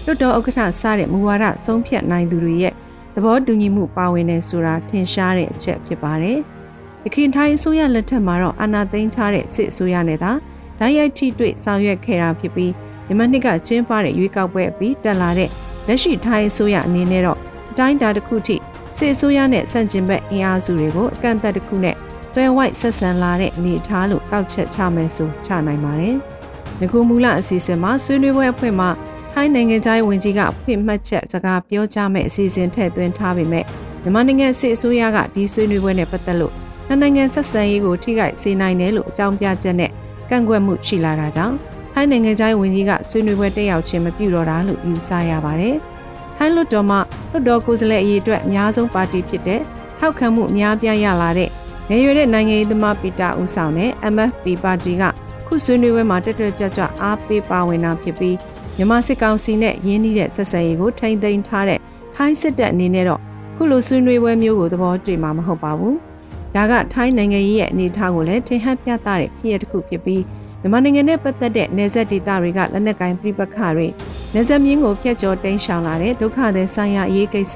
လွှတ်တော်ဥက္ကဋ္ဌစတဲ့မူဝါဒဆုံးဖြတ်နိုင်သူတွေရဲ့သဘောတူညီမှုပါဝင်နေဆိုတာထင်ရှားတဲ့အချက်ဖြစ်ပါတယ်။ရခိုင်ထိုင်းအစိုးရလက်ထက်မှာတော့အာဏာသိမ်းထားတဲ့စစ်အစိုးရနဲ့သာဓာတ်ရိုက်ထိတွေ့ဆောင်ရွက်ခဲ့တာဖြစ်ပြီးမြန်မာနှစ်ကကျင်းပတဲ့ရွေးကောက်ပွဲအပြီးတက်လာတဲ့လက်ရှိထိုင်းအစိုးရအနေနဲ့တော့အတိုင်းအတာတစ်ခုထိ စစ်အစိုးရနဲ့ဆန့်ကျင်ဘက်အင်အားစုတွေကိုအကန့်အသတ်တစ်ခုနဲ့သွဲဝိုက်ဆက်ဆံလာတဲ့အနေအထားလို့ကောက်ချက်ချမယ်ဆိုချနိုင်ပါတယ်။ငကူမူလအစီအစဉ်မှာဆွေးနွေးပွဲအဖွဲ့မှာထိုင်းနိုင်ငံသားဝင်ကြီးကအဖွင့်မှတ်ချက်စကားပြောကြားမဲ့အစီအစဉ်ထည့်သွင်းထားပေမဲ့မြန်မာနိုင်ငံစစ်အစိုးရကဒီဆွေးနွေးပွဲနဲ့ပတ်သက်လို့နိုင်ငံဆက်ဆံရေးကိုထိခိုက်စေနိုင်တယ်လို့အကြောင်းပြချက်နဲ့ကန့်ကွက်မှုရှိလာတာကြောင့်ထိုင်းနိုင်ငံသားဝင်ကြီးကဆွေးနွေးပွဲတက်ရောက်ခြင်းမပြုတော့တာလို့ယူဆရပါတယ်။ ထိုင်းလွှတ်တော်မှလွှတ်တော်ကိုယ်စားလှယ်အရေးအတွက်အများဆုံးပါတီဖြစ်တဲ့ထောက်ခံမှုအများပြားရလာတဲ့ငယ်ရွယ်တဲ့နိုင်ငံရေးသမားပီတာဦးဆောင်တဲ့ MFP ပါတီကခုဆွေးနွေးပွဲမှာတက်တက်ကြွကြွအားပေးပါဝင်တာဖြစ်ပြီးမြန်မာစစ်ကောင်စီနဲ့ရင်းနှီးတဲ့ဆက်ဆံရေးကိုထိမ့်သိမ်းထားတဲ့ထိုင်းစစ်တပ်အနေနဲ့တော့ခုလိုဆွေးနွေးပွဲမျိုးကိုသဘောတွေ့မှာမဟုတ်ပါဘူး။ဒါကထိုင်းနိုင်ငံရေးရဲ့အနေအထားကိုလည်းထင်ဟပ်ပြသတဲ့ဖြစ်ရတစ်ခုဖြစ်ပြီး မြန်မာနိုင်ငံနဲ့ပတ်သက်တဲ့နယ်စပ်ဒေသတွေကလက်နက်ကိုင်ပြပခတွေနယ်စပ်မြင်းကိုဖျက်ကျော်တိမ်းရှောင်လာတဲ့ဒုက္ခသည်ဆိုင်ရာအရေးကိစ္စ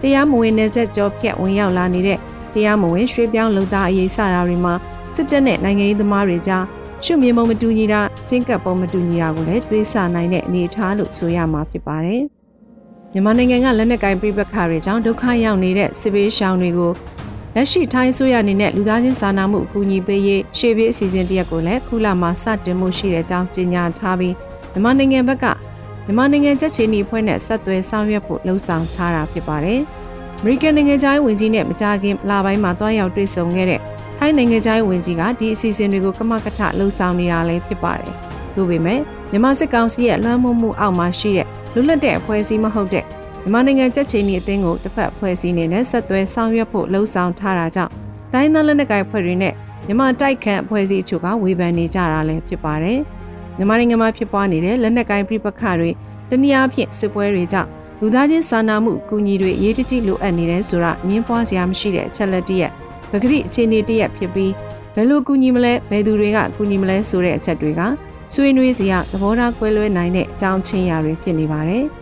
တရားမဝင်နယ်စပ်ကျော်ဖျက်ဝင်ရောက်လာနေတဲ့တရားမဝင်ရွှေ့ပြောင်းလုံသားအရေးစတာတွေမှာစစ်တပ်နဲ့နိုင်ငံရေးသမားတွေကြားရှုမြင်ပုံမတူညီတာချင်းကပ်ပုံမတူညီတာကိုလည်းတွေးဆနိုင်တဲ့အနေအထားလို့ဆိုရမှာဖြစ်ပါတယ်။မြန်မာနိုင်ငံကလက်နက်ကိုင်ပြပခါတွေကြောင့်ဒုက္ခရောက်နေတဲ့စစ်ဘေးရှောင်တွေကို လက်ရှိထိုင်းဆိုရအနေနဲ့လူသားချင်းစာနာမှုအကူအညီပေးရေးရှေ့ပြေးအစီအစဉ်တရက်ကိုလည်းခုလမှာစတင်မှုရှိတဲ့အကြောင်းကြေညာထားပြီးမြန်မာနိုင်ငံဘက်ကမြန်မာနိုင်ငံချက်ချင်းဤဖွဲ့နဲ့ဆက်သွယ်ဆောင်ရွက်ဖို့လှုံ့ဆော်ထားတာဖြစ်ပါတယ်။အမေရိကန်နိုင်ငံသားဝင်ကြီးနဲ့မကြာခင်လပိုင်းမှာတွားရောက်တွေ့ဆုံခဲ့တဲ့ထိုင်းနိုင်ငံသားဝင်ကြီးကဒီအစီအစဉ်တွေကိုကမကထလှုံ့ဆော်နေတာလည်းဖြစ်ပါတယ်။ဒါပေမဲ့မြန်မာစစ်ကောင်စီရဲ့လွှမ်းမိုးမှုအောက်မှာရှိတဲ့လူလက်တဲ့အဖွဲ့အစည်းမဟုတ်တဲ့ မြန်မာနိုင်ငံကြက်ချီနီအသင်းကိုတစ်ဖက်ဖွဲ့စည်းနေတဲ့ဆက်သွဲဆောင်ရွက်ဖို့လှုံ့ဆော်ထားတာကြောင့်တိုင်းသားလက်နက်ကိုင်ဖွဲ့တွေနဲ့မြန်မာတိုက်ခန့်အဖွဲ့အစည်းအချို့ကဝေဖန်နေကြတာလည်းဖြစ်ပါတယ်။မြန်မာနိုင်ငံမှာဖြစ်ပွားနေတဲ့လက်နက်ကိုင်ပြပခတွေတနည်းအားဖြင့်စစ်ပွဲတွေကြောင့်လူသားချင်းစာနာမှုအကူအညီတွေအရေးတကြီးလိုအပ်နေတယ်ဆိုတာငင်းပွားစရာမရှိတဲ့အချက်လက်တည်းပဂရိအခြေအနေတရက်ဖြစ်ပြီးဘယ်လိုကူညီမလဲဘယ်သူတွေကကူညီမလဲဆိုတဲ့အချက်တွေကဆွေးနွေးစရာသဘောထားကွဲလွဲနိုင်တဲ့အကြောင်းချင်းရာတွေဖြစ်နေပါတယ်။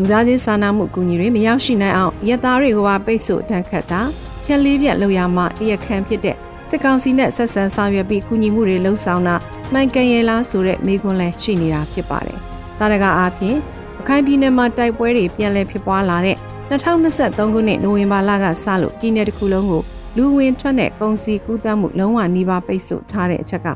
လူသားချင်းစာနာမှုအကူအညီတွေမရောက်ရှိနိုင်အောင်ရသားတွေကိုပါပိတ်ဆို့တန်းခတ်တာဖြက်လေးပြက်လောက်ရမှတရခန့်ဖြစ်တဲ့စစ်ကောင်စီနဲ့ဆက်ဆံဆောင်ရွက်ပြီးကူညီမှုတွေလှုံ့ဆော်တာမှန်ကန်ရဲ့လားဆိုတဲ့မေးခွန်းလည်းရှိနေတာဖြစ်ပါတယ်။ဒါတကအားဖြင့်အခိုင်ပြည်နယ်မှာတိုက်ပွဲတွေပြန်လည်ဖြစ်ပွားလာတဲ့2023ခုနှစ်နိုဝင်ဘာလကစလို့ပြည်내တစ်ခုလုံးကိုလူဝင်ထွက်တဲ့ကုန်စည်ကူးသန်းမှုလုံးဝနှီးပါပိတ်ဆို့ထားတဲ့အချက်က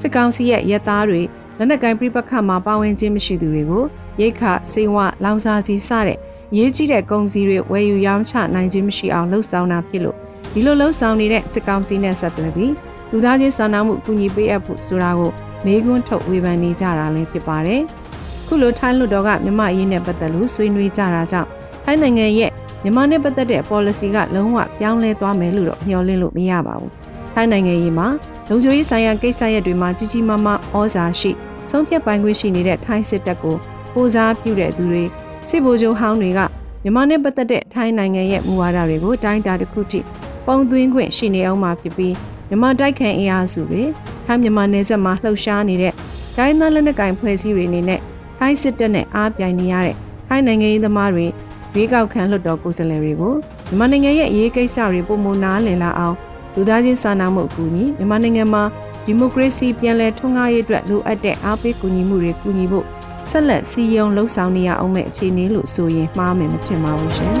စစ်ကောင်စီရဲ့ရဲသားတွေလက်နက်ကိုင်ပြပခတ်မှာပါဝင်ခြင်းမရှိသူတွေကို ရိတ်ခစေဝလောင်စာစီစတဲ့ရေးကြီးတဲ့ကုန်စည်တွေဝယ်ယူရောင်းချနိုင်ခြင်းမရှိအောင်လှုပ်ဆောင်တာဖြစ်လို့ဒီလိုလှုပ်ဆောင်နေတဲ့စစ်ကောင်စီနဲ့ဆက်သွယ်ပြီးလူသားချင်းစာနာမှုအကူအညီပေးအပ်ဖို့ဆိုတာကိုမေးခွန်းထုတ်ဝေဖန်နေကြတာလည်းဖြစ်ပါတယ်။ခုလိုထိုင်းလူတော်ကမြမအရေးနဲ့ပတ်သက်လို့ဆွေးနွေးကြတာကြောင့်ထိုင်းနိုင်ငံရဲ့မြန်မာနဲ့ပတ်သက်တဲ့ policy ကလုံးဝပြောင်းလဲသွားမယ်လို့တော့မျှော်လင့်လို့မရပါဘူး။ထိုင်းနိုင်ငံရေးမှာလုံခြုံရေးဆိုင်ရာကိစ္စရပ်တွေမှာကြီးကြီးမားမားဩဇာရှိဆုံးဖြတ်ပိုင်ခွင့်ရှိနေတဲ့ထိုင်းစစ်တပ်ကို ကိုစားပြုတဲ့သူတွေစစ်ဗိုလ်ချုပ်ဟောင်းတွေကမြန်မာနဲ့ပတ်သက်တဲ့ထိုင်းနိုင်ငံရဲ့မူဝါဒတွေကိုတိုင်းတာတစ်ခုထိပုံသွင်းခွင့်ရှိနေအောင်မှာဖြစ်ပြီးမြန်မာတိုက်ခိုင်အင်အားစုတွေထိုင်းမြန်မာနယ်စပ်မှာလှုပ်ရှားနေတဲ့ဒိုင်းသားလက်နက်ကင်ဖွဲ့စည်းတွေအနေနဲ့ထိုင်းစစ်တပ်နဲ့အားပြိုင်နေရတဲ့ထိုင်းနိုင်ငံရေးသမားတွေရွေးကောက်ခံလွှတ်တော်ကိုယ်စားလှယ်တွေကိုမြန်မာနိုင်ငံရဲ့အရေးကိစ္စတွေပုံမနာလည်လာအောင်လူသားချင်းစာနာမှုအကူအညီမြန်မာနိုင်ငံမှာဒီမိုကရေစီပြန်လည်ထွန်းကားရေးအတွက်လိုအပ်တဲ့အားပေးကူညီမှုတွေကူညီဖို့ ဆက်လက်စီယုံလှုပ်ဆောင်နေရအောင်မဲ့အခြေအနေလို့ဆိုရင်မှားမယ်မထင်ပါဘူးရှင်။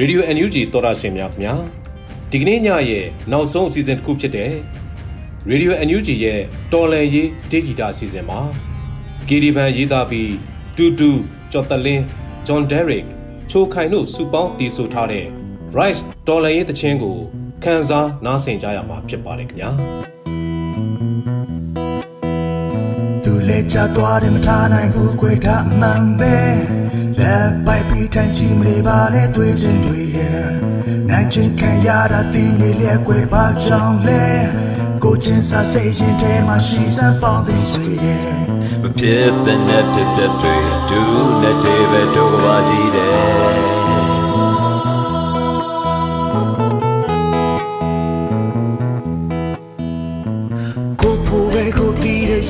Radio NUG သောတာရှင်များခင်ဗျာဒီကနေ့ညရဲ့နောက်ဆုံးအစီအစဉ်တစ်ခုဖြစ်တဲ့ Radio NUG ရဲ့တော်လန်ရေးဒေဂီတာအစီအစဉ်မှာဂီဒီပန်ရေးသားပြီးတူတူကျော်တလင်းဂျွန်ဒက်ရစ် ချိုခိုင်တို့စုပေါင်းတည်ဆိုထားတဲ့ Rice တော်လန်ရေးသချင်းကိုခန်းစားနားဆင်ကြရမှာဖြစ်ပါတယ်ခင်ဗျာသူလဲချသွားတယ်မထားနိုင်ဘူးခွေထားမှန်ပဲလက်ပိုက်ပြီးထိုင်ချီမလေးပါလေတွေ့ချင်းတွေရဲ့နိုင်ချင်းခံရတာတင်းနေလေကွယ်ပါကြောင်းလဲကိုချင်းစာစိတ်ရင်ထဲမှာရှိစမ်းပေါင်းသိဆွေရဲ့မဖြစ်တဲ့နဲ့ဖြစ်တဲ့တွေ ဒူးနဲ့တေးပဲတို့ကပါကြည့်တယ်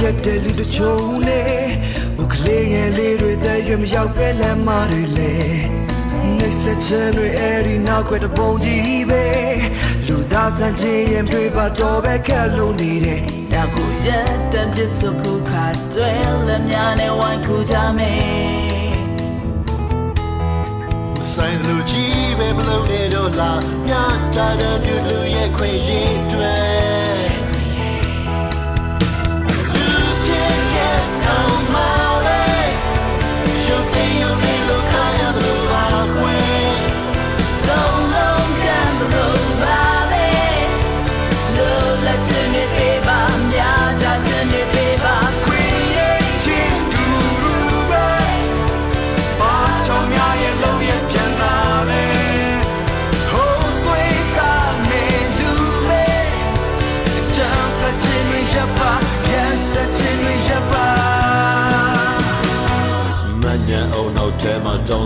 ရက်တဲ့လူတချို့နဲ့ဘုကလေးငယ်လေးတွေတဲ့ရွမရောက်ပဲလမ်းမတွေလေနေစချင်တွေအဲ့ဒီနောက်ွယ်တပုံကြီးပဲလူသားစံချင်းရင်တွေပါတော့ပဲခက်လို့နေတယ်ဒါကို ရက်တဲ့ပြစ်စုခုခါတွဲလက်များနဲ့ဝိုင်းခုကြမယ်ဆိုင်လူကြီးပဲမလို့နေတော့လားမြတ်တဲ့လူရဲ့ခွင့်ရည်တွေ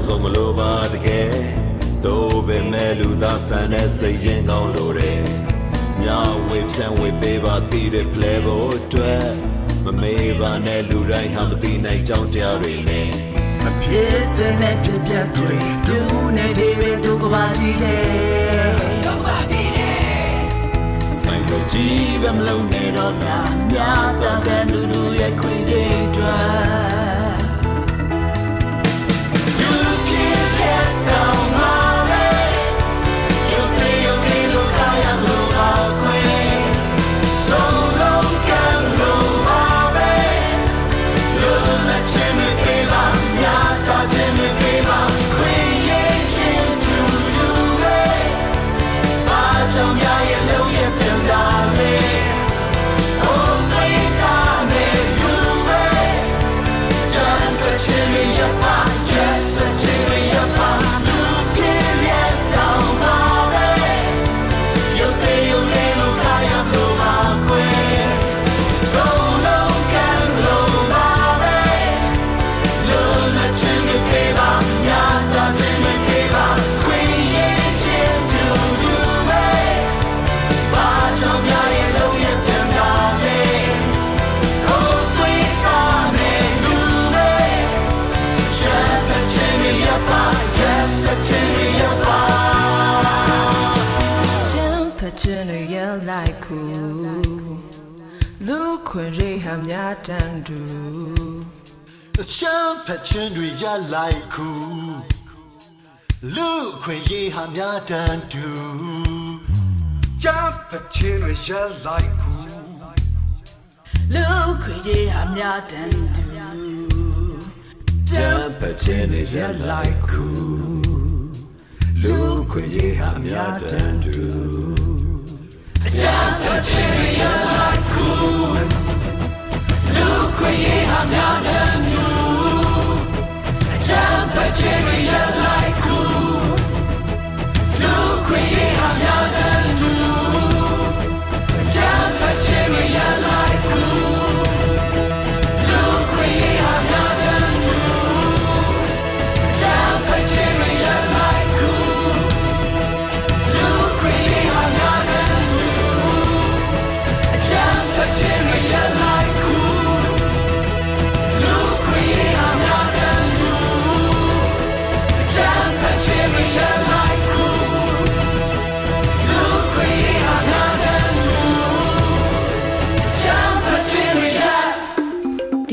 မှာကြောင်းစုံမလို့ပါတကယ်တို့ပဲမဲ့လူသားဆန်တဲ့စိတ်ရင်ကောင်းလို့တယ်မြဝေဖြန့်ဝေပေးပါတည်တဲ့ play ဖို့အတွက်မမေးပါနဲ့လူတိုင်းဟာမသိနိုင်ကြောင်းတရားတွေနဲ့အဖြစ်တဲ့နဲ့ပြပြတွေဒူးနဲ့ဒီပဲဒုက္ခပါစီလေဒုက္ခပါစီလေဆိုင်ကိုကြည့်ပဲမလုံးနဲ့တော့များများတဲ့လူလူရဲ့ခွေတွေအတွက် တန်တူအချမ်းဖက်ချင်းတွေရလိုက်ခုလူခွေရေးဟာများတန်တူချမ်းဖက်ချင်းတွေရလိုက်ခုလူခွေရေးဟာများတန်တူချမ်းဖက်ချင်းတွေရလိုက်ခုလူခွေရေးဟာများတန်တူချမ်းဖက်ချင်းတွေရ လိုက်ခုခွင့်ရဟာများ